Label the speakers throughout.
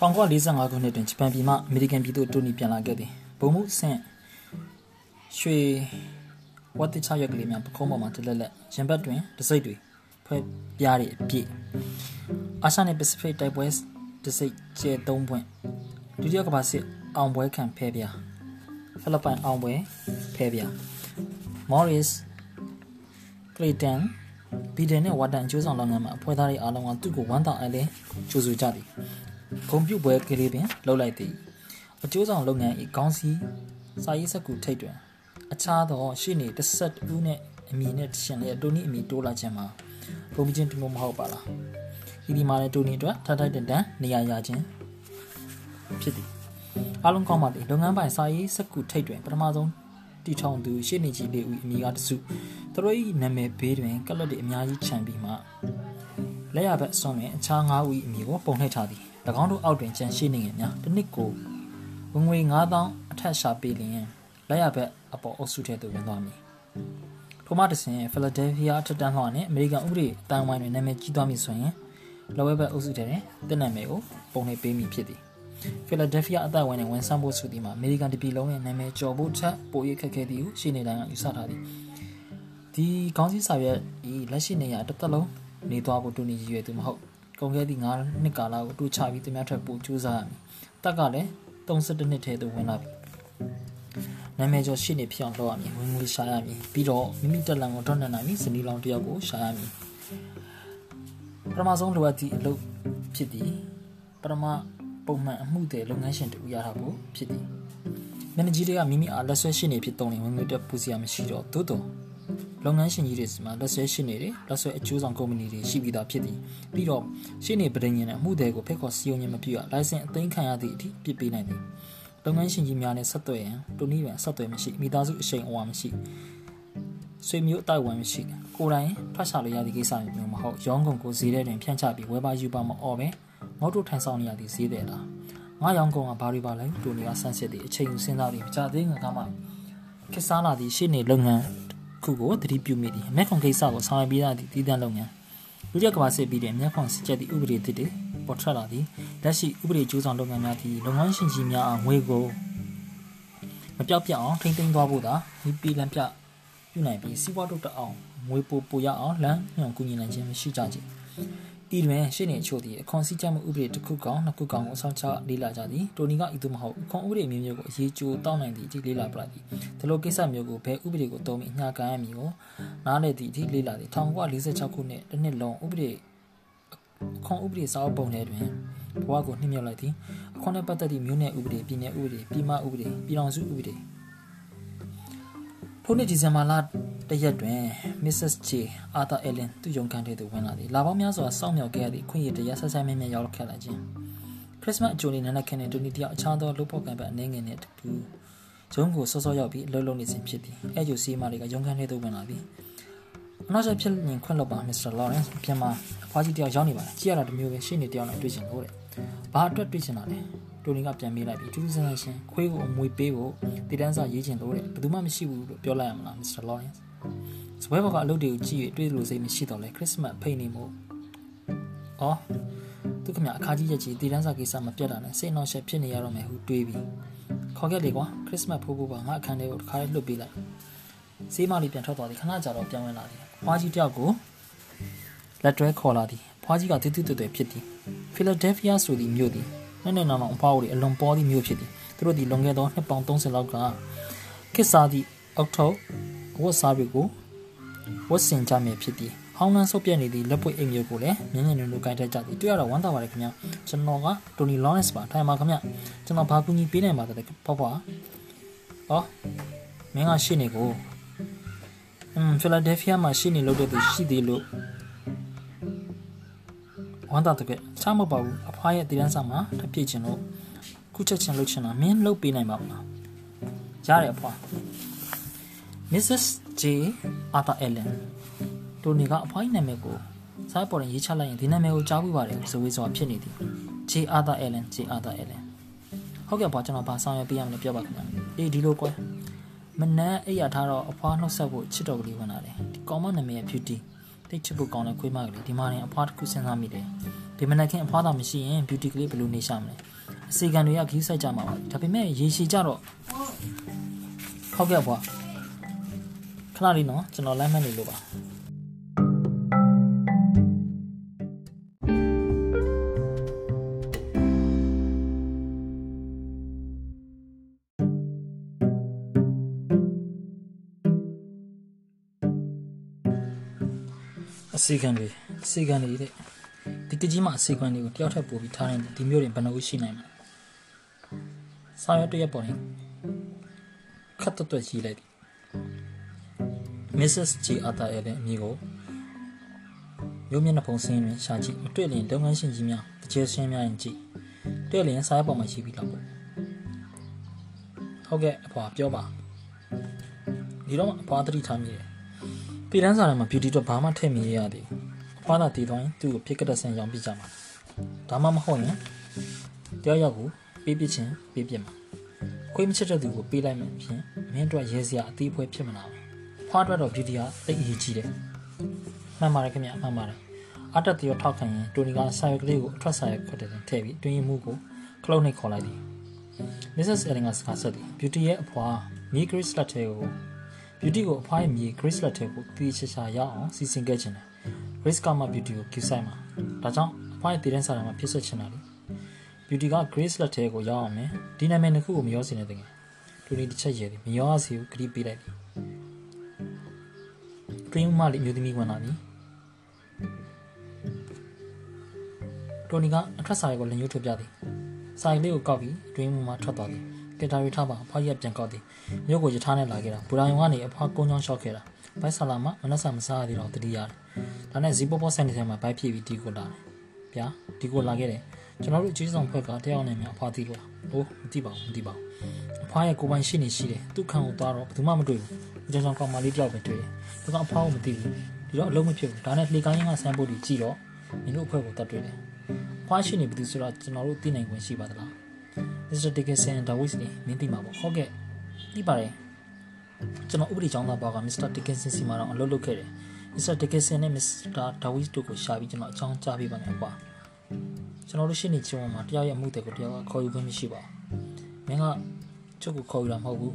Speaker 1: 1945ခုနှစ်တွင်ဂျပန်ပြည်မှအမေရိကန်ပြည်သို့တူနီပြန်လာခဲ့သည်ဘုံမှုဆင့်ရွှေဝတ်တချရက်ကလေးများပခုံးပေါ်မှာတလက်လက်ရင်ဘတ်တွင်တစိမ့်တွေဖွဲ့ပြားတွေအပြည့်အာရှနဲ့ပစိဖိတ်တိုက်ပွဲတစိမ့်ကျဲ3ပွင့်ဒုတိယကမ္ဘာစစ်အောင်ပွဲခံဖဲပြားဖိလစ်ပိုင်အောင်ပွဲဖဲပြား Morris Clayton ဘီဒန်နဲ့ဝါတန်အကျိုးဆောင်လုပ်ငန်းမှာအဖွဲ့သားတွေအားလုံးကသူ့ကိုဝမ်းသာအလဲကြိုဆိုကြသည် ဂုံပြုတ်ပွဲကလေးပင်လှုပ်လိုက်သည်အကျိုးဆောင်လုပ်ငန်း၏ခေါင်းစည်းစာရေးစက်ကူထိတ်တွင်အခြားသောရှေ့နေတစ်ဆက်ဦးနဲ့အမည်နဲ့ရှင်လည်းတိုနီအမည်တိုးလာခြင်းမှာဘုံမချင်းတူမဟုတ်ပါလားဒီဒီမှာလည်းတိုနီအတွက်ထထိုက်တန်တန်နေရာရခြင်းဖြစ်သည်အားလုံးကောင်းပါသည်လုပ်ငန်းပိုင်စာရေးစက်ကူထိတ်တွင်ပထမဆုံးတီထောင်သူရှေ့နေကြီးလေးဦးအမည်ကတစုသူတို့၏နာမည်ဘေးတွင်ကလပ်တွေအများကြီးခြံပြီးမှလက်ရဘက်အစွန်တွင်အခြား၅ဦး၏အမည်ကိုပုံနှိပ်ထားသည်၎ င်းတို့အောက်တွင်ကျန်ရှိနေငယ်များတစ်နှစ်ကိုဝင်ငွေ9000အထက်ရှာပေးလျင်လက်ရဘက်အပေါ်အုပ်စုထဲသို့ဝင်သွားမည်ထိုမှတဆင်ဖီလာဒဲလ်ဖီးယားထက်တန်းလှော်နှင့်အမေရိကန်ဥပဒေအတိုင်းဝိုင်းတွင်နာမည်ကြီးသွားမည်ဆိုရင်လော်ဝဲဘက်အုပ်စုထဲတွင်တင်နာမည်ကိုပုံနှိပ်ပေးမည်ဖြစ်သည်ဖီလာဒဲလ်ဖီးယားအတိုင်းဝိုင်းတွင်ဝန်ဆောင်ဖို့ဆိုသည်မှာအမေရိကန်တပြည်လုံးရဲ့နာမည်ကျော်ဖို့ထက်ပို၍ခက်ခဲသည်ဟုရှင်းနေတိုင်းကယူဆထားသည်ဒီကောင်းစည်းစာရွက်ဤလက်ရှိနေရာတစ်သက်လုံးနေသွားဖို့တူညီရည်ရွယ်သူမဟုတ် ကုန်ခဲ့သည့်9နှစ်ကာလကိုတူချပြီးသူများထက်ပိုကြိုးစားရမည်။တက်ကလည်း32နှစ်ထဲသို့ဝင်လာပြီ။နာမည်ကျော်ရှိနေဖြစ်အောင်လုပ်ရမည်။ဝင်ငွေရှာရမည်။ပြီးတော့မိမိတက်လန်ကိုထွန်းနေနိုင်မည်။ဇနီးလောင်တယောက်ကိုရှာရမည်။ပထမဆုံးလိုအပ်သည့်အလုပ်ဖြစ်သည်။ပထမပုံမှန်အမှုတွေလုပ်ငန်းရှင်တူရတာဖို့ဖြစ်သည်။မန်နေဂျာတွေကမိမိအားလက်ဆွဲရှိနေဖြစ်တုံးနေဝင်ငွေတက်ပူစီရမရှိတော့သို့တော့ လုပ်ငန်းရှင်ကြီးတွေစီမှာလက်ဆွဲရှိနေတယ်လက်ဆွဲအကျိုးဆောင်ကုမ္ပဏီတွေရှိပြီးသားဖြစ်သည်ပြီးတော့ရှင်းနေပဒိညာနဲ့အမှုတွေကိုဖိတ်ခေါ်စီယုံခြင်းမပြုရလိုင်စင်အသိမ်းခံရသည့်အထိပြစ်ပေးနိုင်သည်လုပ်ငန်းရှင်ကြီးများနဲ့ဆက်သွယ်ရန်တူနီးရန်ဆက်သွယ်မရှိမိသားစုအရှိန်အဝါမရှိဆွေမျိုးအတိုက်ဝမ်မရှိကိုယ်တိုင်ထွက်ချလို့ရသည့်ကိစ္စမျိုးမဟုတ်ရောင်းကုန်ကိုဈေးထဲတွင်ဖြန့်ချပြီးဝယ်ပါယူပါမအော်ပဲငေါ့တို့ထိုင်ဆောင်နေရသည့်ဈေးတယ်လားငါရောင်းကုန်ကဘာတွေပါလဲတူနီကဆန်းစစ်သည့်အချိန်ယူစဉ်းစားပြီးမကြသေးငါကမှခက်စားလာသည့်ရှေ့နေလုပ်ငန်း ခုကိုသတိပြုမိသည်အမေခွန်ကိစ္စကိုဆောင်ရွက်ပြီးသားသည့်တည်တံ့လုပ်ငန်းလူရကဘာစစ်ပြီးတဲ့အမေခွန်စစ်ချက်သည့်ဥပဒေသစ်တွေပေါ်ထွက်လာသည်လက်ရှိဥပဒေကျိုးဆောင်လုပ်ငန်းများသည့်လုပ်ငန်းရှင်ကြီးများအားငွေကိုမပြောက်ပြအောင်ထိမ့်သိမ်းသွားဖို့သာဒီပြည်လံပြပြုနိုင်ပြီးစီးပွားတိုးတက်အောင်ငွေပိုပိုရအောင်လမ်းညွှန်ကူညီနိုင်ခြင်းမရှိကြခြင်း ဤတွင်ရှင်းနေအချို့သည်အခွန်စည်းကြမှုဥပဒေတစ်ခုကောင်နှစ်ခုကောင်ကိုအဆောင်ချလေးလာကြသည်တိုနီကဤသို့မဟုတ်အခွန်ဥပဒေမျိုးမျိုးကိုအရေးကြိုးတောင်းနိုင်သည့်အထိလေးလာပလာသည်ဒီလိုကိစ္စမျိုးကိုဘယ်ဥပဒေကိုတုံးပြီးအညာခံရမည်ကိုနားလည်သည့်အထိလေးလာသည်1946ခုနှစ်တစ်နှစ်လုံးဥပဒေအခွန်ဥပဒေစာအုပ်ပုံထဲတွင်ဘဝကိုနှိမ့်မြုပ်လိုက်သည်အခွန်နဲ့ပတ်သက်သည့်မြို့နယ်ဥပဒေပြည်နယ်ဥပဒေပြည်မဥပဒေပြည်ထောင်စုဥပဒေ ထိုနှစ်ဒီဇင်ဘာလတရက်တွင် Mrs. J. Arthur Allen သူ့ရုံခန်းထဲသို့ဝင်လာသည်။လာပေါင်းများစွာစောင့်မျှော်ခဲ့ရသည့်ခွင့်ရတရားဆက်ဆိုင်မင်းများရောက်ခဲ့လာခြင်း။ခရစ်စမတ်အကျိုးနေ့နန်းခင်းတဲ့ဒူနီတယောက်အခြားသောလှုပ်ဖော်ကံပဲအနေငယ်နဲ့တူရုံးကိုစောစောရောက်ပြီးအလုပ်လုပ်နေစဉ်ဖြစ်သည်။အဲကျိုစီမာတွေကရုံခန်းထဲသို့ဝင်လာသည်။အနောက်ကျဖြစ်ရင်ခွင့်လွှတ်ပါ Mr. Lawrence ပြန်မှာအဖွားကြီးတယောက်ရောက်နေပါတယ်။ကြည့်ရတာတမျိုးပဲရှင်းနေတယောက်နဲ့တွေ့ချင်လို့တဲ့။ဘာအတွက်တွေ့ချင်တာလဲ။ တိုနီကပြန်မေးလိုက်ပြီးတူးတူးဆန်းဆန်းရှင်းခွေးကိုအမွေပေးဖို့တည်တန်းစာရေးချင်လို့တဲ့။ဘယ်သူမှမရှိဘူးလို့ပြောလိုက်ရမလား Mr. Lawrence ။စပွဲဘော်ကအလုပ်တွေကိုကြည့်၍တွေးလို့စိတ်မရှိတော့လဲခရစ်စမတ်ဖိနေမို့။အော်သူကမြအခါကြီးရက်ကြီးတည်တန်းစာကိစ္စမပြတ်တာနဲ့စိတ်နှောက်ယှက်ဖြစ်နေရတော့မယ်ဟုတွေးပြီးခေါ်ခဲ့လေကွာခရစ်စမတ်ဖိုးဖိုးပါငါအခန်းထဲကိုတစ်ခါလေးလွတ်ပေးလိုက်။စေးမလေးပြန်ထွက်သွားသည်ခဏကြာတော့ပြန်ဝင်လာသည်။ဖွားကြီးတယောက်ကိုလက်တွဲခေါ်လာသည်။ဖွားကြီးကတိတိတွဲတွဲဖြစ်သည်။ဖီလာဒဲလ်ဖီးယားဆိုသည့်မြို့သည် နဲ့နဲ့နောင်နောင်အဖွားတို့အလွန်ပေါ်သည့်မြို့ဖြစ်သည်။သူတို့သည်လွန်ခဲ့သောနှစ်ပေါင်း30လောက်ကခစ်စားသည့်အောက်တိုဝတ်စားတွေကိုဝတ်ဆင်ကြမယ်ဖြစ်သည်ဟောင်းနှန်းဆုပ်ပြက်နေသည့်လက်ပွေအိမ်မျိုးကိုလည်းမြင်းမြင်းနုံနုံကိုင်ထက်ကြသည်တွေ့ရတော့ဝမ်းသာပါတယ်ခင်ဗျာကျွန်တော်ကတိုနီလော်ရန့်စ်ပါထိုင်ပါခင်ဗျာကျွန်တော်ဘာကူညီပေးနိုင်ပါသလဲဖွားဖွားဟောမင်းကရှေ့နေကိုอืมဖီလာဒဲလ်ဖီးယားမှာရှေ့နေလုပ်တဲ့သူရှိသေးလို့ ဝမ်းသာတကယ်ချမပေါ့ဘူးအဖွားရဲ့တည်တန်းစာမှာတပြည့်ချင်လို့ခုချက်ချင်းလုပ်ချင်တာမင်းလုပ်ပေးနိုင်ပါမလားရတယ်အဖွား Mrs. J. Arthur Allen တိုနီကအဖွားကြီးနာမည်ကိုစားပေါ်ရင်ရေးချလိုက်ရင်ဒီနာမည်ကိုကြားပြီးပါတယ်ဇဝေးစွာဖြစ်နေသည် J. Arthur Allen J. Arthur Allen ဟုတ်ကဲ့ပါကျွန်တော်ဘာဆောင်ရွက်ပေးရမလဲပြောပါခင်ဗျာအေးဒီလိုကွယ်မနက်အိပ်ရထားတော့အဖွားနှုတ်ဆက်ဖို့ချစ်တော်ကလေးဝင်လာတယ်ဒီကောင်မနာမည်က Beauty တိတ်ချစ်ဖို့ကောင်းတဲ့ခွေးမကလေးဒီမှာနေအဖွားတစ်ခုစဉ်းစားမိတယ်ဒီမနက်ခင်းအဖွားသာမရှိရင် beauty ကလေးဘယ်လိုနေရှာမလဲအစီကံတွေကခီးဆိုင်ကြမှာပါဒါပေမဲ့ရေရှည်ကြတော့ဟုတ်ကဲ့ဖွာခဏလေးနော်ကျွန်တော်လမ်းမနေလို့ပါ အစီကံတွေအစီကံတွေတဲ့ဒီကကြီးမှာအစီကံတွေကိုတယောက်ထပ်ပို့ပြီးထားရင်ဒီမျိုးတွေဘယ်နှဦးရှိနိုင်မလဲစာရွက်တစ်ရက်ပေါ်ရင်ခတ်တွတ်ကြီးလိုက်ပြီ Mrs. G. Arthur ရဲ့အမည်ကိုမျိုးမျက်နှာဖုံးစင်းတွင်ရှာကြည့်မတွေ့လျင်လုပ်ငန်းရှင်ကြီးများတကြဲရှင်းများရင်ကြည့်တွေ့လျင်စာရွက်ပေါ်မှာရှိပြီးတော့ပေါ့ဟုတ်ကဲ့အဖွာပြောပါဒီတော့အဖွာသတိထားမိတယ် ပြည်တန်းစာထဲမှာ beauty တော့ဘာမှထည့်မရရသေးဘူးအဖွာသာတည်သွားရင်သူ့ကိုဖြစ်ကတဲ့ဆန်ရောင်းပြကြမှာဒါမှမဟုတ်ရင်တယောက်ယောက်ကိုပေးပြချင်းပေးပြမှာခွေးမချစ်တဲ့သူကိုပေးလိုက်မှဖြင့်မင်းတို့ရဲစရာအသေးအဖွဲဖြစ်မလာဘူးဖွားအတွက်တော့ beauty ကတိတ်အရေးကြီးတယ်မှန်ပါတယ်ခင်ဗျမှန်ပါတယ်အတက်တရထောက်ခံရင်တိုနီကဆာရွက်ကလေးကိုအထွက်ဆာရွက်ခွတ်တဲ့ထည့်ပြီးတွင်းရင်မှုကိုခလုတ်နှိပ်ခေါ်လိုက်သည် Mrs. Elling ကစကားဆက်သည် beauty ရဲ့အဖွာမီဂရစ်လက်ထဲကို beauty ကိုအဖွားရဲ့မြေ grace လက်ထဲကိုတီးချာချာရအောင်စီစဉ်ခဲ့ခြင်းတယ် grace ကမှ beauty ကို cue ဆိုင်မှာဒါကြောင့်အဖွားရဲ့တည်တဲ့စာထဲမှာဖြစ်ဆက်ချင်တာလေ beauty က grace လက်ထဲကိုရောက်အောင်မယ်ဒီနာမည်နှစ်ခုကိုမရောစင်တဲ့တကယ်တူနီတစ်ချက်ရည်သည်မရောစီကိုဂရိပေးလိုက်သည်တွင်းမလေးမျိုးသမီးဝင်လာသည်တိုနီကအထက်ဆိုင်ကိုလက်ညှိုးထုတ်ပြသည်ဆိုင်လေးကိုကောက်ပြီးတွင်းမှာထွက်သွားသည် ကင်တာရီထားပါအဖွားရက်ပြန်ကောက်သည်မြို့ကိုယထာနဲ့လာခဲ့တာဘူရာယုံကနေအဖွားကုန်းချောင်းလျှောက်ခဲ့တာဘိုက်ဆလာမမနက်ဆာမစားရသေးတော့တတိရတယ်ဒါနဲ့ဇီပိုပေါ်ဆိုင်နေထဲမှာဘိုက်ပြည့်ပြီးဒီကိုလာတယ်ဗျာဒီကိုလာခဲ့တယ်ကျွန်တော်တို့အကြီးဆောင်ဖွဲ့ကတယောက်နဲ့များအဖွားသိလို့လားဟိုမသိပါဘူးမသိပါဘူးအဖွားရဲ့ကိုပိုင်ရှိနေရှိတယ်သူ့ခံကိုသွားတော့ဘယ်သူမှမတွေ့ဘူးအကြောင်းကြောင့်ကောင်မလေးတယောက်ပဲတွေ့တယ်သူကအဖွားကိုမသိဘူးဒီတော့အလုံးမဖြစ်ဘူးဒါနဲ့လှေကိုင်းကဆန်းဖို့ကြီးကြည့်တော့မင်းတို့အဖွဲ့ကိုတတ်တွေ့တယ်အဖွားရှိနေပြီဆိုတော့ကျွန်တော်တို့သိနိုင်ခွင့်ရှိပါသလား Mr. Dickinson ဒါဝိစ်နေမင်းသိမှာပေါ့ဟုတ်ကဲ့သိပါတယ်ကျွန်တော်ဥပဒေကျောင်းသားဘောက်က Mr. Dickinson စီမှာတော့အလုပ်လုပ်ခဲ့တယ် Mr. Dickinson နဲ့ Mr. Dawis တို့ကိုရှာပြီးကျွန်တော်အကြောင်းကြားပေးပါမယ်ကွာကျွန်တော်တို့ရှင်းနေချုံမှာတရားရဲ့အမှုတွေကိုတရားကခေါ်ယူခွင့်မရှိပါဘူးမင်းကချုပ်ကိုခေါ်ယူတာမဟုတ်ဘူး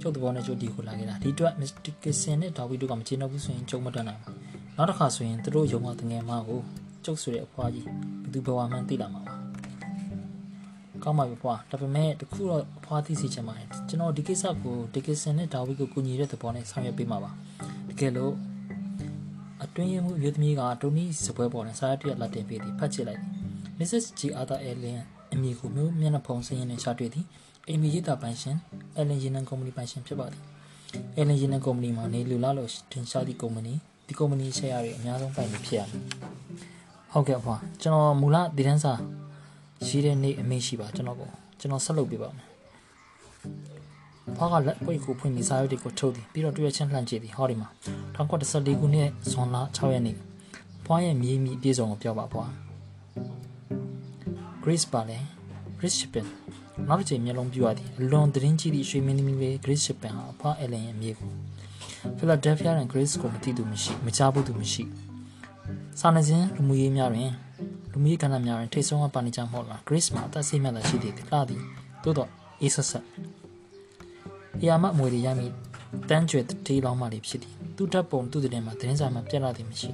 Speaker 1: ကျုပ်တဘောနဲ့ကျုပ်ဒီကိုလာခဲ့တာဒီအတွက် Mr. Dickinson နဲ့ Dawis တို့ကမကျေနပ်ဘူးဆိုရင်ကျုံမတတ်နိုင်ဘူးနောက်တစ်ခါဆိုရင်သူတို့ရုံကတငယ်မကိုကျုပ်ဆိုတဲ့အဖွားကြီးဘယ်သူဘဝမှန်းသိလာမှာပါ ကောင်းပါပြီဖွာဒါပေမဲ့တခုတော့အဖွားသိစီချင်ပါတယ်ကျွန်တော်ဒီကိစ္စကိုဒီကိစ္စနဲ့ဒါဝိကိုကူညီတဲ့သဘောနဲ့ဆောင်ရွက်ပေးမှာပါတကယ်လို့အတွင်းရမှုမြို့သမီးကတိုနီစပွဲပေါ်နဲ့စာရတရလက်တင်ပေးသည်ဖတ်ချစ်လိုက်သည် Mrs. G. Arthur Allen အမည်ကိုမျိုးမျက်နှာဖုံးစင်းရင်နဲ့ရှာတွေ့သည်အမည်ရေးတာပိုင်ရှင် Allen ရေနံကုမ္ပဏီပိုင်ရှင်ဖြစ်ပါသည် Allen ရေနံကုမ္ပဏီမှာနေလူလာလို့တင်ရှားသည့်ကုမ္ပဏီဒီကုမ္ပဏီ share တွေအများဆုံးပိုင်နေဖြစ်ရမယ်ဟုတ်ကဲ့အဖွာကျွန်တော်မူလတည်တန်းစာ ရှိတဲ့နေ့အမေရှိပါကျွန်တော်ကိုကျွန်တော်ဆက်လုပ်ပေးပါမယ်။ဖွားကလက်ပွေကိုဖွင့်ပြီးစာရွက်တွေကိုထုတ်သည်ပြီးတော့တွေ့ရချင်းလှမ်းကြည့်သည်ဟောဒီမှာ1914ခုနှစ်ဇွန်လ6ရက်နေ့ဖွားရဲ့မြေးမိအပြည့်စုံကိုပြောပါဖွား။ Grace ပါလေ Grace Shippen နောက်တစ်ချိန်မျက်လုံးပြရသည်အလွန်သတင်းကြီးသည့်ရွှေမင်းသမီးပဲ Grace Shippen ဟာဖွား Ellen ရဲ့မြေကို Philadelphia နဲ့ Grace ကိုမသိသူမရှိမကြားဘူးသူမရှိစာနယ်ဇင်းလူမှုရေးများတွင် လူမျိုးကဏ္ဍများတွင်ထိတ်ဆုံးကပါနေကြမဟုတ်လား Grace မှာအသက်ဆိတ်မြတ်သာရှိသည်လှသည်သို့တော့အေးဆက်ဆက်အရာမအမွေတွေရမည်တန်းကျွဲတေးလောင်းမှလေးဖြစ်သည်သူ့တပ်ပုံသူ့တဲ့မှာသတင်းစာမှာပြက်လာသည်မရှိ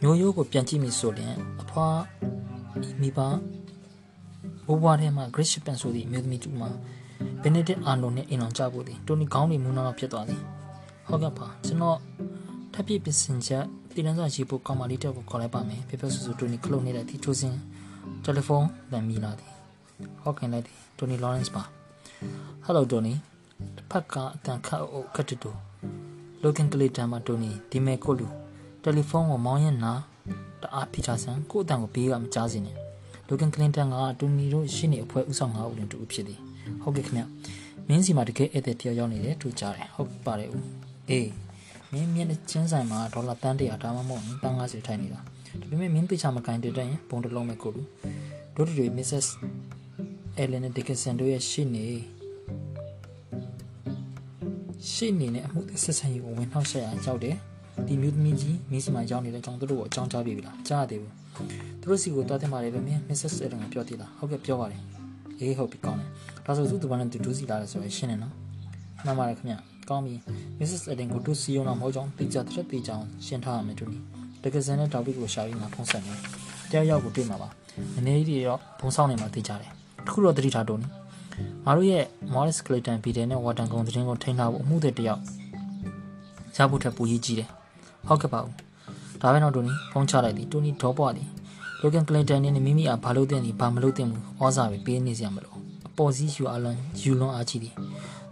Speaker 1: မျိုးရိုးကိုပြန်ကြည့်မိဆိုရင်အဖွားမိဘဘိုးဘွားထဲမှာ Grace Shippen ဆိုသည့်မြို့သမီးတူမှာ Benedict Arnold နဲ့အိမ်အောင်ကြဖို့သည်တိုနီကောင်းနေမူနာတော့ဖြစ်သွားသည်ဟုတ်ကဲ့ပါကျွန်တော်ထပ်ပြပြင်ဆင်ချက် တည်တန်းစာရေးဖို့ကောင်းမလေးတက်ကိုခေါ်လိုက်ပါမယ်ဖေဖေဆူဆူတိုနီကလုတ်နေတဲ့ဒီထိုးစင်တယ်လီဖုန်းလမ်းမီလာသည်ဟော့ခင်လိုက်သည်တိုနီလော်ရန့်စ်ပါဟယ်လိုတိုနီတစ်ဖက်ကအတန်ခတ်အုပ်ခတ်တူလိုကင်ကလေးတန်မှာတိုနီဒီမဲကိုလူတယ်လီဖုန်းကိုမောင်းရင်နာတအားဖိချဆန်ကိုအတန်ကိုဘေးကမကြားစင်နဲ့လိုကင်ကလင်တန်ကတိုနီတို့ရှင်းနေအဖွဲဥဆောင်ငါဦးလင်တူဖြစ်သည်ဟုတ်ကဲ့ခင်ဗျမင်းစီမှာတကယ်ဧည့်သည်တယောက်ရောက်နေတယ်သူကြားတယ်ဟုတ်ပါတယ်ဦးအေး မင်းမျက်နှာချင်းဆိုင်မှာဒေါ်လာတန်း100ဒါမှမဟုတ်တန်း50ထိုင်နေတာဒါပေမဲ့မင်းသိချမကန်တဲ့တိုင်ဘုံတစ်လုံးပဲကိုလူတို့တွေ Mrs. Ellen Dickinson တို့ရဲ့ရှေ့နေရှေ့နေနဲ့အမှုဆက်ဆံရေးကိုဝင်နှောက်ဆက်ရရောက်တယ်ဒီမျိုးသမီးကြီးမင်းစီမှာရောက်နေတဲ့အကြောင်းသူတို့ကိုအကြောင်းကြားပြပြီလားကြားရသေးဘူးသူတို့စီကိုတွားတင်ပါတယ်လို့မင်း Mrs. Ellen ကပြောသေးလားဟုတ်ကဲ့ပြောပါတယ်အေးဟုတ်ပြီကောင်းတယ်ဒါဆိုသူ့သူဘာနဲ့သူဒူးစီလာတယ်ဆိုရင်ရှင်းနေနော်မှန်ပါတယ်ခင်ဗျ ကောင်းပြီ Mrs. Ellen ကိုဒူးစီအောင်တော့မဟုတ်ကြောင်းသိကြတဲ့သိကြအောင်ရှင်းထားရမယ်တူနီတကယ်စံတဲ့တောက်ပြီးကိုရှာပြီးမှဖုံးဆက်နေတရားရောက်ကိုတွေ့မှာပါအနေကြီးတွေရောဘုံဆောင်နေမှာသိကြတယ်တခုတော့တတိထားတုံးနီငါတို့ရဲ့ Morris Clayton ဗီဒီယိုနဲ့ Water ကုံသတင်းကိုထိန်းထားဖို့အမှုတွေတယောက်ရဖို့ထက်ပိုရေးကြီးတယ်ဟုတ်ကဲ့ပါဦးဒါပဲတော့တူနီဖုံးချလိုက်သည်တူနီဒေါပွားသည်လိုကန်ကလင်တန်နဲ့မိမိအားဘာလို့တင်သည်ဘာမလို့တင်ဘူးဩဇာပဲပေးနေစရာမလိုအပေါ်စီးယူအလွန်ယူလွန်အားကြီးသည်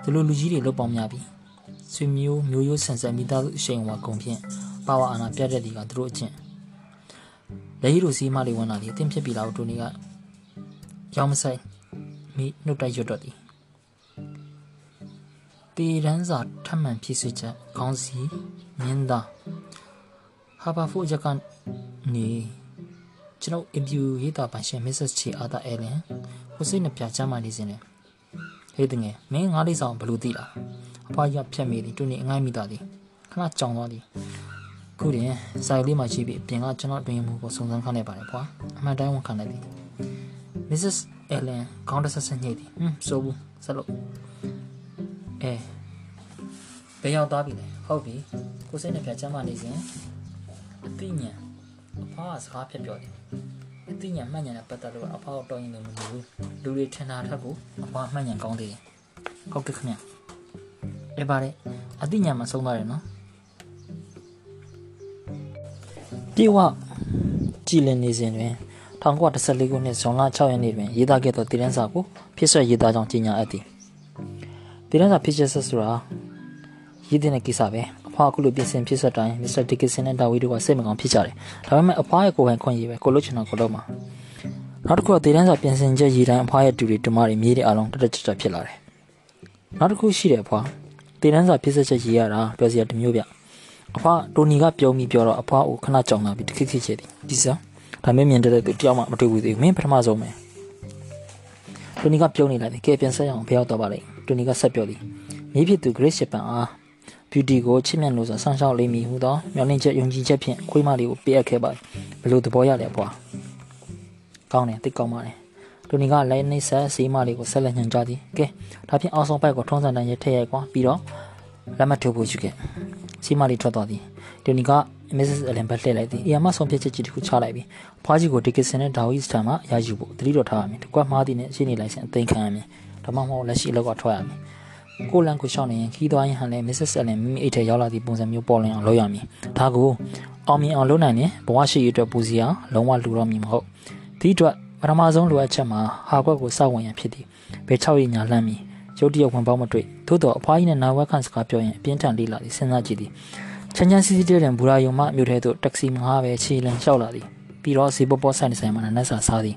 Speaker 1: ဒီလိုလူကြီးတွေလုတ်ပေါင်းများပြီ ဆွေမျိုးမျိုးရိုးဆန်ဆန်မိသားစုအရှိန်ဝါကုန်ဖြင့်ပါဝါအာဏာပြတ်တဲ့ဒီကသူတို့အချင်းလက်ရည်တို့စီးမလေးဝင်လာသည်အသင်ဖြစ်ပြီလားတူနီကရောင်းမဆိုင်မိနှုတ်တိုက်ရွတ်တော့သည်တေရန်စာထမှန်ဖြစ်စေချက်ခေါင်းစီမြင်းသားဟာပါဖို့ရကနေကျွန်ုပ်အပြူရေးတာပိုင်ရှင် Mrs. Che Arthur Allen ကိုစိတ်နှပြချမ်းမာနေစဉ်နဲ့ဟေးတငယ်မင်းငါးလေးဆောင်ဘလို့သိလား အဖွားကြီးဖြတ်မိသည်တူနေအငိုင်းမိတာသည်ခဏကြောင်သွားသည်ခုတင်ဆိုင်လေးမှရှိပြီးအပြင်ကကျွန်တော်တွင်မှုကိုစုံစမ်းခန့်နေပါတယ်ဖွာအမှန်တိုင်းဝန်ခံလိုက်သည် Mrs. Allen ခေါင်းတဆက်ဆက်ညှိသည်ဟွန်းဆိုဘူးဆက်လို့အဲဘယ်ရောက်သွားပြီလဲဟုတ်ပြီကိုစိတ်နှပြချမ်းမာနေစဉ်အသိဉာဏ်အဖွားကစကားဖြတ်ပြောတယ်အသိဉာဏ်မှတ်ဉာဏ်နဲ့ပတ်သက်လို့အဖွားကိုတော်ရင်လည်းမလို့ဘူးလူတွေထင်တာထက်ကိုအဖွားမှတ်ဉာဏ်ကောင်းသေးတယ်ဟုတ်ကဲ့ခင်ဗျ အဲပါတယ်အသိဉာဏ်မှာဆုံးသွားတယ်နော်ပြေဝကြည်လင်နေစဉ်တွင်1914ခုနှစ်ဇွန်လ6ရက်နေ့တွင်ရေးသားခဲ့သောတည်တန်းစာကိုဖြစ်ဆွရေးသားကြောင်းကြေညာအပ်သည်တည်တန်းစာဖြစ်ချက်ဆက်ဆိုတာရေးတဲ့ကိစ္စပဲအဖွားအခုလိုပြင်ဆင်ဖြစ်ဆက်တိုင်းမစ္စတာဒီကစ်ဆန်နဲ့ဒါဝီတို့ကစိတ်မကောင်းဖြစ်ကြတယ်ဒါပေမဲ့အဖွားရဲ့ကိုယ်ပိုင်ခွင့်ရေးပဲကိုလို့ချင်တော့ကိုလို့မှာနောက်တစ်ခုကဒေသန်းစာပြင်ဆင်ချက်ရေးတိုင်းအဖွားရဲ့တူတွေတမတွေမြေးတွေအလုံးတက်တက်ကြွကြွဖြစ်လာတယ်နောက်တစ်ခုရှိတယ်အဖွား ဒေသန်းစာဖြစ်ဆက်ချက်ရေးရတာပြောစရာတမျိုးပြအဖွားတိုနီကပြောမိပြောတော့အဖွားကိုခဏကြောင်လာပြီးတခိခိချေသည်ဒီစားဒါမင်းမြင်တဲ့သူတယောက်မှမတွေ့ဘူးသေးဘူးမင်းပထမဆုံးပဲတိုနီကပြုံးနေလိုက်တယ်ကဲပြန်ဆက်ရအောင်ဖျောက်တော့ပါလိမ့်တိုနီကဆက်ပြောသည်မြေးဖြစ်သူ Grace Japan အား beauty ကိုချစ်မြတ်လို့ဆိုဆန်းရှောက်လိမ့်မည်ဟူသောမျှော်လင့်ချက်ယုံကြည်ချက်ဖြင့်ခွေးမလေးကိုပေးအပ်ခဲ့ပါဘယ်လိုသဘောရလဲအဖွာကောင်းတယ်တိတ်ကောင်းပါတယ် တူနီကလည်းနှိမ့်ဆက်စီးမလေးကိုဆက်လက်ညှန်ကြားသည်ကဲဒါဖြင့်အောက်ဆုံးပိုက်ကိုထုံးစံတိုင်းရထည့်ရိုက်ကွာပြီးတော့လက်မထိုးဖို့ယူခဲ့စီးမလေးထွက်သွားသည်တူနီက Mrs. Allen ဘက်လှည့်လိုက်သည်အရာမဆုံးဖြတ်ချက်ကြီးတစ်ခုချလိုက်ပြီးအဖွားကြီးကိုဒီကစ်ဆန်နဲ့ဒါဝီစတန်မှာရယူဖို့တတိတော်ထားရမည်တကွက်မှားသည်နဲ့ရှင်းနေလိုက်စဉ်အသိခံရမည်ဒါမှမဟုတ်လက်ရှိအလောက်ကထွက်ရမည်ကိုလန်ကိုရှောင်းနေရင်ခီးသွားရင်ဟန်လဲ Mrs. Allen မိမိအိတ်ထဲရောက်လာသည့်ပုံစံမျိုးပေါ်လင်အောင်လုပ်ရမည်ဒါကိုအောင်မြင်အောင်လုပ်နိုင်ရင်ဘဝရှိရအတွက်ပူစီအောင်လုံးဝလူတော့မည်မဟုတ်ဒီအတွက် ပထမဆုံးလိုအပ်ချက်မှာဟာကွက်ကိုစောင့်ဝင်ရန်ဖြစ်သည်ဘယ်6ရညာလှမ်းမည်ရုတ်တရက်ဝင်ပေါင်းမတွေ့သို့တော့အဖွားကြီးနဲ့နာဝက်ခန့်စကားပြောရင်အပြင်းထန်လေးလာသည်စဉ်းစားကြည့်သည်ချမ်းချမ်းစီစီတဲ့တဲ့ဘူရာယုံမှမြို့ထဲသို့တက္ကစီမငါးပဲခြေလန်လျှောက်လာသည်ပြီးတော့ဇေဘောပေါ်ဆိုင်ဆိုင်မှာနတ်စာစားသည်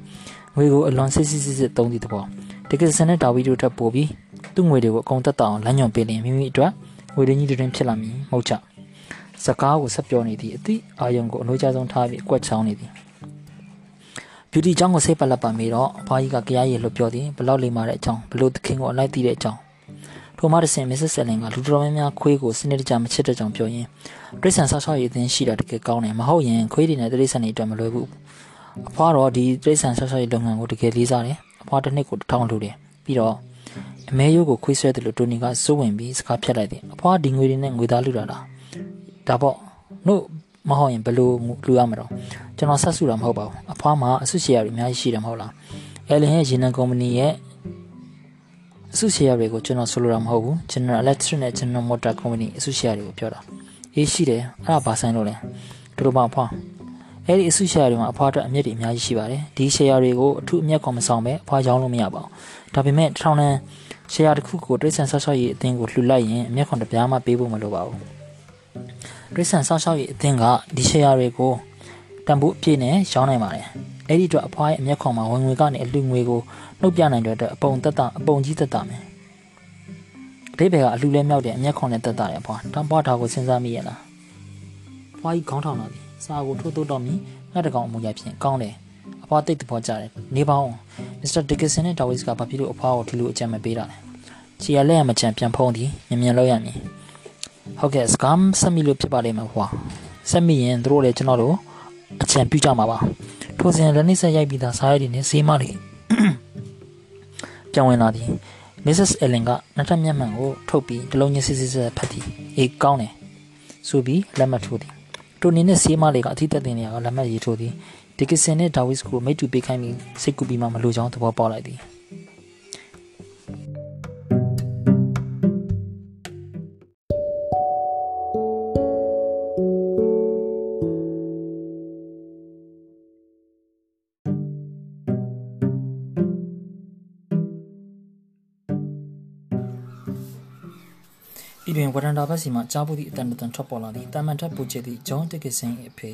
Speaker 1: ငွေကိုအလွန်စစ်စစ်စစ်စစ်သုံးသည့်သဘောတကယ်စံတဲ့ဒါဝီတို့ထပ်ပို့ပြီးသူ့ငွေတွေကိုအကုန်တက်တောင်လမ်းညွန်ပေးလင်မိမိအတွက်ငွေရင်းကြီးတွင်ဖြစ်လာမည်မဟုတ်ချစကားကိုဆက်ပြောနေသည်အသည့်အာယုံကိုအလို့ကြဆုံးထားပြီးအကွက်ချောင်းနေသည် beauty အကြောင်းကိုစိတ်ပတ်လက်ပါမေတော့အဖွားကြီးကကြားရည်လွတ်ပြောသည်ဘလောက်လိမ္မာတဲ့အကြောင်းဘလို့သခင်ကိုအလိုက်သိတဲ့အကြောင်းထိုမှတစ်ဆင့် Mrs. Selling ကလူတော်များများခွေးကိုစနစ်တကျမချစ်တဲ့ကြောင်ပြောရင်းတိရစ္ဆာန်ဆောက်ရှောက်ရည်အသင်းရှိတာတကယ်ကောင်းတယ်မဟုတ်ရင်ခွေးတွေနဲ့တိရစ္ဆာန်တွေအတွက်မလွယ်ဘူးအဖွားတော့ဒီတိရစ္ဆာန်ဆောက်ရှောက်ရည်လုပ်ငန်းကိုတကယ်လေးစားတယ်အဖွားတစ်နှစ်ကိုတစ်ထောင်လှူတယ်ပြီးတော့အမဲရိုးကိုခွေးဆွဲတယ်လို့တိုနီကစိုးဝင်ပြီးစကားဖြတ်လိုက်တယ်အဖွားဒီငွေတွေနဲ့ငွေသားလှူတာလားဒါပေါ့နို့ မဟုတ်ရင်ဘယ်လိုလှူရမှာတော့ကျွန်တော်ဆက်စုတာမဟုတ်ပါဘူးအဖွားမှာအဆုရှယ်ယာတွေအများကြီးရှိတယ်မဟုတ်လားအဲလင်ရဲ့ရေနံကုမ္ပဏီရဲ့အဆုရှယ်ယာတွေကိုကျွန်တော်ဆိုလိုတာမဟုတ်ဘူး General Electric နဲ့ General Motor Company အဆုရှယ်ယာတွေကိုပြောတာအေးရှိတယ်အဲ့ဒါဘာဆိုင်လို့လဲတို့တို့ပါအဖွားအဲ့ဒီအဆုရှယ်ယာတွေမှာအဖွားအတွက်အမြင့်တွေအများကြီးရှိပါတယ်ဒီရှယ်ယာတွေကိုအထူးအမြတ်ကောင်မဆောင်ပဲအဖွားရောင်းလို့မရပါဘူးဒါပေမဲ့ထောင်နဲ့ရှယ်ယာတစ်ခုကိုတိရစ္ဆာန်ဆောက်ရှောက်ရေးအသင်းကိုလှူလိုက်ရင်အမျက်ခွန်တစ်ပြားမှပေးဖို့မလိုပါဘူးတိ ရစ္ဆာန်ဆောက်ရှောက်ရေးအသင်းကဒီရှယ်ယာတွေကိုတန်ဖိုးအပြည့်နဲ့ရောင်းနိုင်ပါတယ်အဲ့ဒီအတွက်အဖွားရဲ့အမျက်ခွန်မှာဝင်ငွေကနေအလှူငွေကိုနှုတ်ပြနိုင်တဲ့အတွက်အပုံသက်တာအပုံကြီးသက်တာမယ်အတိဘယ်ကအလှူလဲမြောက်တဲ့အမျက်ခွန်နဲ့သက်တာတယ်အဖွားတန်ပွားတာကိုစဉ်းစားမိရလားဖွားကြီးခေါင်းထောင်လာသည်စာကိုထိုးထိုးတော့မြည်ငှက်တကောင်အမူအရာဖြင့်ကောင်းတယ်အဖွားတိတ်သဘောကျတယ်နေပါအောင်မစ္စတာဒီကစ်ဆန်နဲ့ဒါဝစ်ကဘာဖြစ်လို့အဖွားကိုဒီလိုအကြံမပေးတာလဲချီရလက်ရမချန်ပြန်ဖုံးသည်မြင်မြင်လောက်ရမည် ဟုတ်ကဲ့စကားဆက်မိလို့ဖြစ်ပါလိမ့်မယ်ကွာဆက်မိရင်တို့လည်းကျွန်တော်တို့အချံပြုကြမှာပါထိုစဉ်လက်နှိဆက်ရိုက်ပြီးသားစားရည်နဲ့ဈေးမလေးပြောင်းဝင်လာသည် Mrs. Ellen ကနှစ်ထပ်မျက်မှန်ကိုထုတ်ပြီးတလုံးချင်းစစ်စစ်ဆက်ဖတ်သည်အေးကောင်းတယ်ဆိုပြီးလက်မှတ်ထိုးသည်တိုနီနဲ့ဆေးမလေးကအထီးသက်တင်နေရကလက်မှတ်ရေးထိုးသည်ဒီကစ်ဆန်နဲ့ဒါဝစ်ကိုမိတ်တူပေးခိုင်းပြီးစိတ်ကူပြီးမှမလိုချောင်းသဘောပေါက်လိုက်သည် ဝရန်တာဘက်စီမှကြားပူသည့်အတန်တန်ထွက်ပေါ်လာသည်တာမန်ထက်ပူချေသည့်ဂျွန်တစ်ကစ်ဆင်၏အဖေ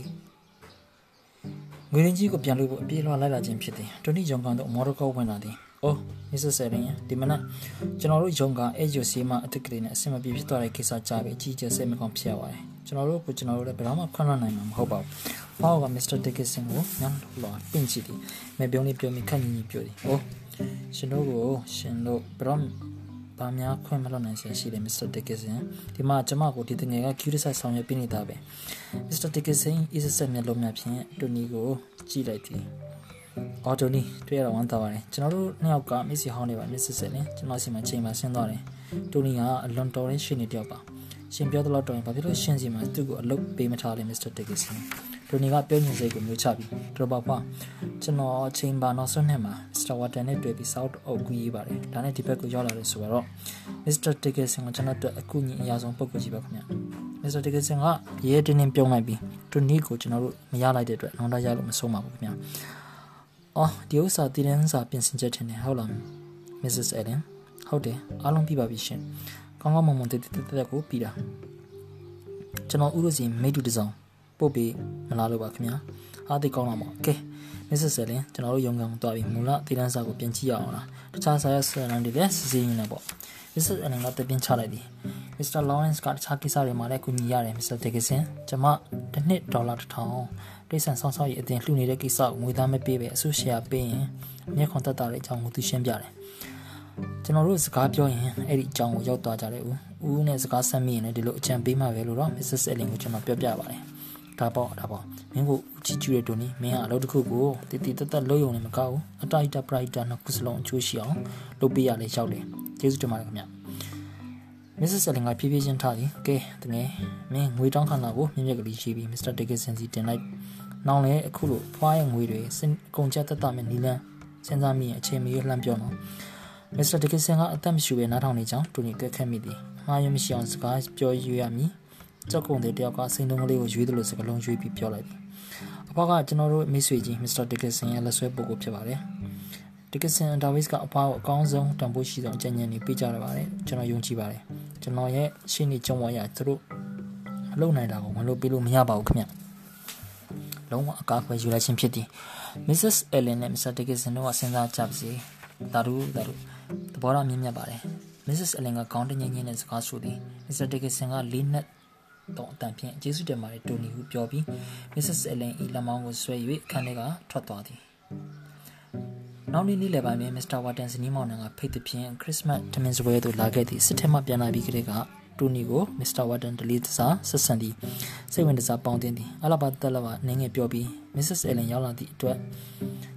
Speaker 1: ငွေရင်းကြီးကိုပြန်လို့ဖို့အပြေးလွှာလိုက်လာခြင်းဖြစ်သည်တိုနီဂျုံကန်တို့မော်ဒကောဝင်လာသည်အိုးမစ္စစ်ဆယ်ရင်ဒီမနက်ကျွန်တော်တို့ဂျုံကအဲ့ဂျိုစီမအတစ်ကလေးနဲ့အဆင်မပြေဖြစ်သွားတဲ့ကိစ္စကြားပြီးအကြီးကျယ်စိတ်မကောင်းဖြစ်ရပါတယ်ကျွန်တော်တို့ကကျွန်တော်တို့လည်းဘယ်တော့မှခွင့်လွှတ်နိုင်မှာမဟုတ်ပါဘူး။ဖောက်ကမစ္စတာဒစ်ကစ်ဆင်ကိုညံလောပင်ချီသည်။မေပြုံးလေးပြုံးမိခန့်ညီညီပြောသည်။အိုးရှင်တို့ကိုရှင်တို့ဘယ်တော့ ဘာများခွင့်မလွတ်နိုင်ရှိတယ်မစ္စတာဒစ်ကစ်ဆန်ဒီမှာကျွန်မကိုဒီတငယ်က curious ဆောင်ရွက်ပေးနေတာပဲမစ္စတာဒစ်ကစ်ဆန် is set မျက်လုံးများဖြင့်တူနီကိုကြည့်လိုက်သည်အော်တိုနီတွေ့ရတော့ဝမ်းသာပါတယ်ကျွန်တော်တို့နှစ်ယောက်ကမစ္စစီဟောင်းနေပါမစ္စဆက်လင်ကျွန်တော်စီမှာချိန်မှာဆင်းသွားတယ်တိုနီကအလွန်တော်တဲ့ရှင်နေတယောက်ပါရှင်ပြောသလောက်တော့ရင်ဘာဖြစ်လို့ရှင်စီမှာသူ့ကိုအလုပ်ပေးမထားလဲမစ္စတာ ဒစ်ကစ်ဆန်တိုနီကပြောညင်စိတ်ကိုမျိုးချပြီးတော်ပါဖွာကျွန်တော်အချိန်ပါနောက်ဆုံးနှစ်မှာမစ္စတာဝါတန်နဲ့တွေ့ပြီး South အုပ်ကူရေးပါတယ်ဒါနဲ့ဒီဘက်ကိုရောက်လာတယ်ဆိုတော့မစ္စတာတီကယ်ဆင်ကကျွန်တော်တို့အကူအညီအရာဆုံးပုဂ္ဂိုလ်ကြီးပါခင်ဗျမစ္စတာတီကယ်ဆင်ကရဲတင်းတင်းပြုံးလိုက်ပြီးတိုနီကိုကျွန်တော်တို့မရလိုက်တဲ့အတွက်နောက်တော့ရလို့မဆုံးပါဘူးခင်ဗျအော်ဒီဥစ္စာတည်တဲ့ဥစ္စာပြင်ဆင်ချက်ထင်တယ်ဟုတ်လား Mrs. Allen ဟုတ်တယ်အားလုံးပြပါပြီရှင်ကောင်းကောင်းမွန်မွန်တည်တည်တက်ကိုပြီးတာကျွန်တော်ဥရစီမိတူတစောင်း ပို့ပြီးမလာလို့ပါခင်ဗျာအားသိကောင်းလာပါကဲမစ္စစ်ဆယ်လင်ကျွန်တော်တို့ရုံကန်သွားပြီးမူလတည်တန်းစာကိုပြင်ကြည့်ရအောင်လားတခြားစာရဆယ်လန်တွေလည်းစစ်စစ်ရင်းနေပေါ့မစ္စစ်အလင်ကတပင်းချလိုက်သည်မစ္စတာလော်ရန့်စ်ကတခြားကိစ္စတွေမှာလည်းကူညီရတယ်မစ္စတာဒေဂဆင်ကျွန်မတစ်နှစ်ဒေါ်လာတစ်ထောင်တိတ်ဆန်ဆောင်းဆောင်းရေးအတင်လှူနေတဲ့ကိစ္စကိုငွေသားမပေးပဲအဆုရှယ်ယာပေးရင်မျက်ခွန်တက်တာတဲ့အကြောင်းကိုသူရှင်းပြတယ်ကျွန်တော်တို့စကားပြောရင်အဲ့ဒီအကြောင်းကိုရောက်သွားကြတယ်ဦးဦးနဲ့စကားဆက်မိရင်လည်းဒီလိုအကြံပေးမှပဲလို့တော့ Mrs. Ellen ကိုကျွန်တော်ပြောပြပါတယ် ဒါပေါ့ဒါပေါ့မင်းကိုချီကျူတဲ့တူနီမင်းကအလုပ်တစ်ခုကိုတည်တည်တက်တက်လုပ်ရုံနဲ့မကောက်ဘူးအတိုက်တာပရိုက်တာနှစ်ခုစလုံးအချိုးရှိအောင်လုပ်ပေးရလဲရောက်တယ်ကျေးဇူးတင်ပါတယ်ခင်ဗျမစ္စစ်ဆယ်လင်ကဖြည်းဖြည်းချင်းထားသည်ကဲတကယ်မင်းငွေတောင်းခံတာကိုမြင့်မြတ်ကလေးရှိပြီးမစ္စတာဒစ်ကစ်ဆန်စီတင်လိုက်နောက်လည်းအခုလိုဖွားရဲ့ငွေတွေစင်ကုန်ချက်တက်တာမဲ့နီလန်စဉ်းစားမိရင်အချိန်မီလှမ်းပြောတော့မစ္စတာဒစ်ကစ်ဆန်ကအသက်မရှိဘဲနားထောင်နေကြောင်းတူနီကက်ခက်မိသည်မှားရမရှိအောင်စကားပြောရွေးရမည် ကြောက်ကုန်တဲ့တယောက်ကစိန်တုံးကလေးကိုရွေးတယ်လို့စကားလုံးရွေးပြီးပြောလိုက်သည်အဖေကကျွန်တော်တို့မိတ်ဆွေကြီးမစ္စတာဒစ်ကစ်ဆန်ရဲ့လက်ဆွဲပုဂ္ဂိုလ်ဖြစ်ပါတယ်ဒစ်ကစ်ဆန်ဒါဝစ်ကအဖေကိုအကောင်းဆုံးတန်ဖိုးရှိဆုံးအကြံဉာဏ်တွေပေးကြရပါတယ်ကျွန်တော်ယုံကြည်ပါတယ်ကျွန်တော်ရဲ့ရှင်းနေကြုံဝရသူတို့မလုပ်နိုင်တာကိုမလုပ်ပေးလို့မရပါဘူးခင်ဗျလုံးဝအကားခွဲယူလိုက်ခြင်းဖြစ်သည် Mrs. Ellen နဲ့ Mr. Dickinson တို့ကစဉ်းစားကြပါစေဒါတို့ဒါတို့သဘောထားမြင့်မြတ်ပါတယ် Mrs. Ellen ကကောင်းတငင်းငင်းနဲ့စကားဆိုသည် Mr. Dickinson ကလေးနက် တော့အတန်ဖြင့်ကျေးဇူးတင်ပါတယ်တိုနီဟုပြောပြီး Mrs. Ellen ၏လက်မောင်းကိုဆွဲ၍အခန်းထဲကထွက်သွားသည်နောက်နေ့နေ့လယ်ပိုင်းမှာမစ္စတာဝါတန်စနီးမောင်နှံကဖိတ်သဖြင့်ခရစ်စမတ်ထမင်းစပွဲသို့လာခဲ့သည့်စစ်ထဲမှပြန်လာပြီးကလေးကတူနီကိုမစ္စတာဝါတန်ဒလီတစားဆက်ဆံသည်စိတ်ဝင်တစားပေါင်းတင်သည်အလဘာတက်လဘာနင်းငယ်ပြောပြီးမစ္စစ်အယ်လန်ရောက်လာသည့်အတွက်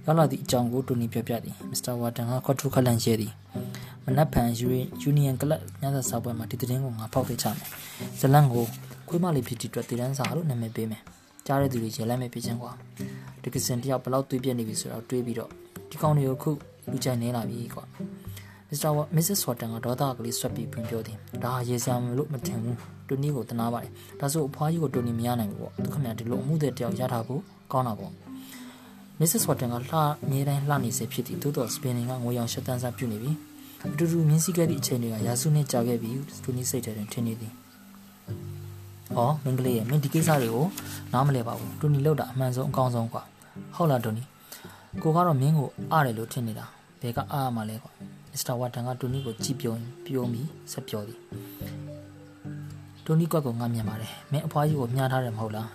Speaker 1: ရောက်လာသည့်အကြောင်းကိုတူနီပြောပြသည်မစ္စတာဝါတန်ကခွတ်ထုခလန်ရဲသည်မနက်ဖြန်ယူနီယံကလပ်ညစာစားပွဲမှာဒီသတင်းကိုငါဖောက်ခဲ့ချမယ်ဇလန်ကို ခွေးမလေးဖြစ်တဲ့အတွက်တည်တန်းစာလို့နာမည်ပေးမယ်ကြားတဲ့သူတွေရဲလမ်းမဲ့ဖြစ်ချင်းကွာဒီကစင်တယောက်ဘလောက်တွေးပြနေပြီဆိုတော့တွေးပြီးတော့ဒီကောင်တွေကိုခုလူချိုင်နေလာပြီကွာမစ္စတာမစ္စစ်ဆွာတန်ကဒေါသကလေးဆွတ်ပြီးဖွင့်ပြောသည်ဒါဟာရေစံလို့မထင်ဘူးတူနီကိုတနာပါတယ်ဒါဆိုအဖွားကြီးကိုတူနီမရနိုင်ဘူးပေါ့သူခင်ဗျာဒီလိုအမှုတဲ့တယောက်ရထားဖို့ကောင်းတာပေါ့မစ္စစ်ဆွာတန်ကလှအမြဲတမ်းလှနေစေဖြစ်သည်သို့တော့စပင်ကငွေရောင်ရှက်တန်းစားပြုနေပြီအတူတူမြင်းစည်းခဲ့သည့်အချိန်တွေကရာစုနှစ်ကြာခဲ့ပြီတူနီစိတ်ထဲတွင်ထင်နေသည်။ အော်မင်းကလေးရဲ့မင်းဒီကိစ္စတွေကိုနားမလဲပါဘူး။တူနီလောက်တာအမှန်ဆုံးအကောင်းဆုံးကွာ။ဟုတ်လားတူနီကိုကတော့မင်းကိုအားတယ်လို့ထင်နေတာဘယ်ကအားရမှာလဲကွာမစ္စတာဝါတန်ကတိုနီကိုကြည့်ပြုံးပြုံးပြီးဆက်ပြောသည်တိုနီကွက်ကငါမြင်ပါတယ်မင်းအဖွားကြီးကိုမြှားထားတယ်မဟုတ်လား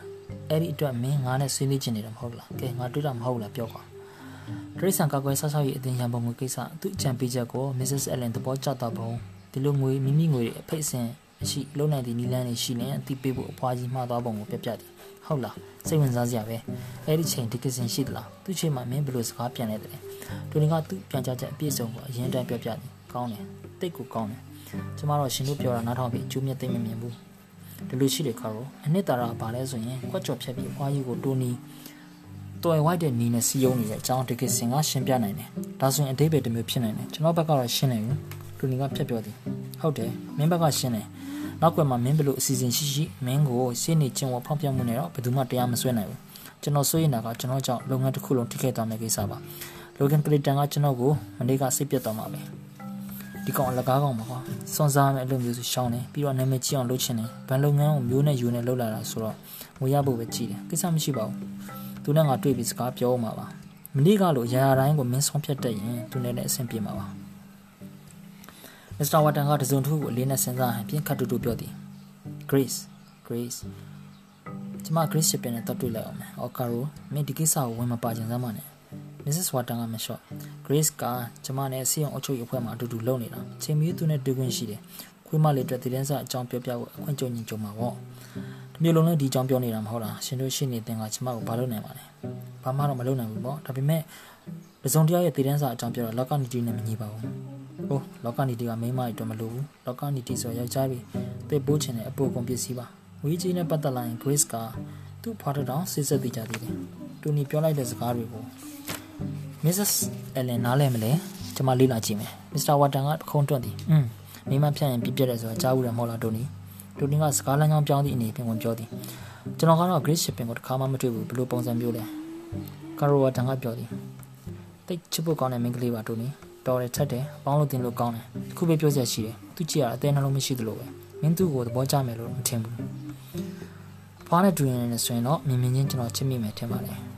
Speaker 1: အဲ့ဒီအတွက်မင်းငါနဲ့ဆွေးနွေးချင်နေတယ်မဟုတ်လားကဲငါတွေ့တာမဟုတ်လားပြောကွာဒရိဆန်ကကွယ်ဆောက်ဆောက်ရေးအတင်ရန်ပုံငွေကိစ္စသူ့အကြံပေးချက်ကို Mrs. Allen သဘောကျတော့ပုံဒီလိုငွေမိမိငွေအဖိတ်အစင် မရှိလုံနိုင်သည့်နီလန်းတွေရှိရင်အတိပေးဖို့အဖွားကြီးမှားသွားပုံကိုပြပြသည်ဟုတ်လားစိတ်ဝင်စားစရာပဲအဲ့ဒီချိန်ဒီကစင်ရှိသလားသူ့ချိန်မှာမင်းဘယ်လိုစကားပြန်လဲတဲ့တူနီကသူ့ပြန်ကြချက်အပြည့်စုံကိုအရင်တန်းပြပြသည်ကောင်းတယ်တိတ်ကိုကောင်းတယ်ကျမတော့ရှင်တို့ပြောတာနားထောင်ပြီးကျူးမြတ်သိမ့်မမြင်ဘူးဒီလိုရှိတယ်ခါရောအနှစ်သာရဘာလဲဆိုရင်ကွက်ကြော်ဖြတ်ပြီးအဖွားကြီးကိုတူနီတော်ဝိုက်တဲ့နီးနဲ့စီယုံနေတဲ့အကြောင်းဒီကစင်ကရှင်းပြနိုင်တယ်ဒါဆိုရင်အတိတ်ပဲတစ်မျိုးဖြစ်နိုင်တယ်ကျွန်တော်ဘက်ကတော့ရှင်းနေ ဘူးတူနီကဖြတ်ပြောသည်ဟုတ်တယ်မင်းဘက်ကရှင်းတယ်နောက်ကွယ်မှာမင်းဘလို့အစီအစဉ်ရှိရှိမင်းကိုရှင်းနေချင်းဝဖောက်ပြမှုနဲ့တော့ဘယ်သူမှတရားမစွဲနိုင်ဘူးကျွန်တော်စိုးရိမ်တာကကျွန်တော်ကြောင့်လုပ်ငန်းတစ်ခုလုံးထိခိုက်သွားမယ့်ကိစ္စပါလိုဂန်ကလီတန်ကကျွန်တော်ကိုမနေ့ကစိတ်ပြတ်သွားမှာပဲဒီကောင်အလကားကောင်ပါကွာစွန်စားမဲ့အလုပ်မျိုးဆိုရှောင်းတယ်ပြီးတော့နာမည်ကြီးအောင်လုပ်ချင်တယ်ဘန်လုပ်ငန်းကိုမျိုးနဲ့ယူနဲ့လုပ်လာတာဆိုတော့ငွေရဖို့ပဲကြည့်တယ်ကိစ္စမရှိပါဘူးသူနဲ့ငါတွေ့ပြီးစကားပြောမှာပါမနေ့ကလိုရာရာတိုင်းကိုမင်းဆုံးဖြတ်တတ်ရင်သူနဲ့လည်းအဆင်ပြေမှာပါ မစ္စတာဝါတန်ကတစုံတစ်ခုကိုအလေးနဲ့စဉ်းစားဟန်ပြင်ခတ်တူတူပြောသည် Grace Grace ကျမ Grace ရှင်ပြန်နဲ့တော့တွေ့လိုက်အောင်မယ်။အော်ကာရိုမင်းဒီကိစ္စကိုဝင်မပါချင်စမ်းပါနဲ့။ Mrs. Wharton ကမလျှော့ Grace ကကျမနဲ့စီယုံအုပ်ချုပ်ရေးအဖွဲ့မှာအတူတူလုပ်နေတာ။ချိန်မီသူနဲ့တွေ့ခွင့်ရှိတယ်။ခွေးမလေးအတွက်တည်တန်းစာအကြောင်းပြောပြဖို့အခွင့်ကြုံညင်ကြုံမှာပေါ့။ဒီမျိုးလုံးလည်းဒီအကြောင်းပြောနေတာမဟုတ်လား။ရှင်တို့ရှိနေတင်ကကျမကိုဘာလုပ်နိုင်ပါလဲ။ဘာမှတော့မလုပ်နိုင်ဘူးပေါ့။ဒါပေမဲ့ပစုံတရားရဲ့တည်တန်းစာအကြောင်းပြောတော့လောကနီတီနဲ့မညီပါဘူး။ ဟုတ်လောကနီတီကမိန်းမအတွက်မလိုဘူး။လောကနီတီဆိုယောက်ျားပြီးတိတ်ပိုးချင်တဲ့အပိုကုန်ပစ္စည်းပါ။ဝီဂျီနဲ့ပတ်သက်လာရင် Grace ကသူ့ဖွားတောင်စစ်စစ်သိကြသေးတယ်။တူနီပြောလိုက်တဲ့စကားတွေကို Mrs. Ellen နားလဲမလဲ။ကျွန်မလေ့လာကြည့်မယ်။ Mr. Wharton ကခုံးတွန့်သည်။อืมမိမဖြတ်ရင်ပြပြတယ်ဆိုတာကြားဘူးတယ်မဟုတ်လားတူနီ။တူနီကစကားလမ်းကြောင်းပြောင်းသည့်အနေဖြင့်ဝင်ပြောသည်။ကျွန်တော်ကတော့ Grace Shipping ကိုတစ်ခါမှမတွေ့ဘူးဘယ်လိုပုံစံမျိုးလဲ။ Carol Wharton ကပြောသည်။တိတ်ချစ်ဖို့ကောင်းတဲ့မိန်းကလေးပါတူနီ။ တော်တယ်ချက်တယ်ပေါင်းလို့တင်လို့ကောင်းတယ်။တစ်ခုပဲပြောစရာရှိတယ်။သူကြည့်ရအသေးနှလုံးမရှိသလိုပဲ။မင်းသူ့ကိုသဘောကျမယ်လို့မထင်ဘူး။ဖွားနဲ့တူရင်လည်းဆိုရင်တော့မြင်မြင်ချင်းကျွန်တော်ချစ်မိမယ်ထင်ပါတယ်။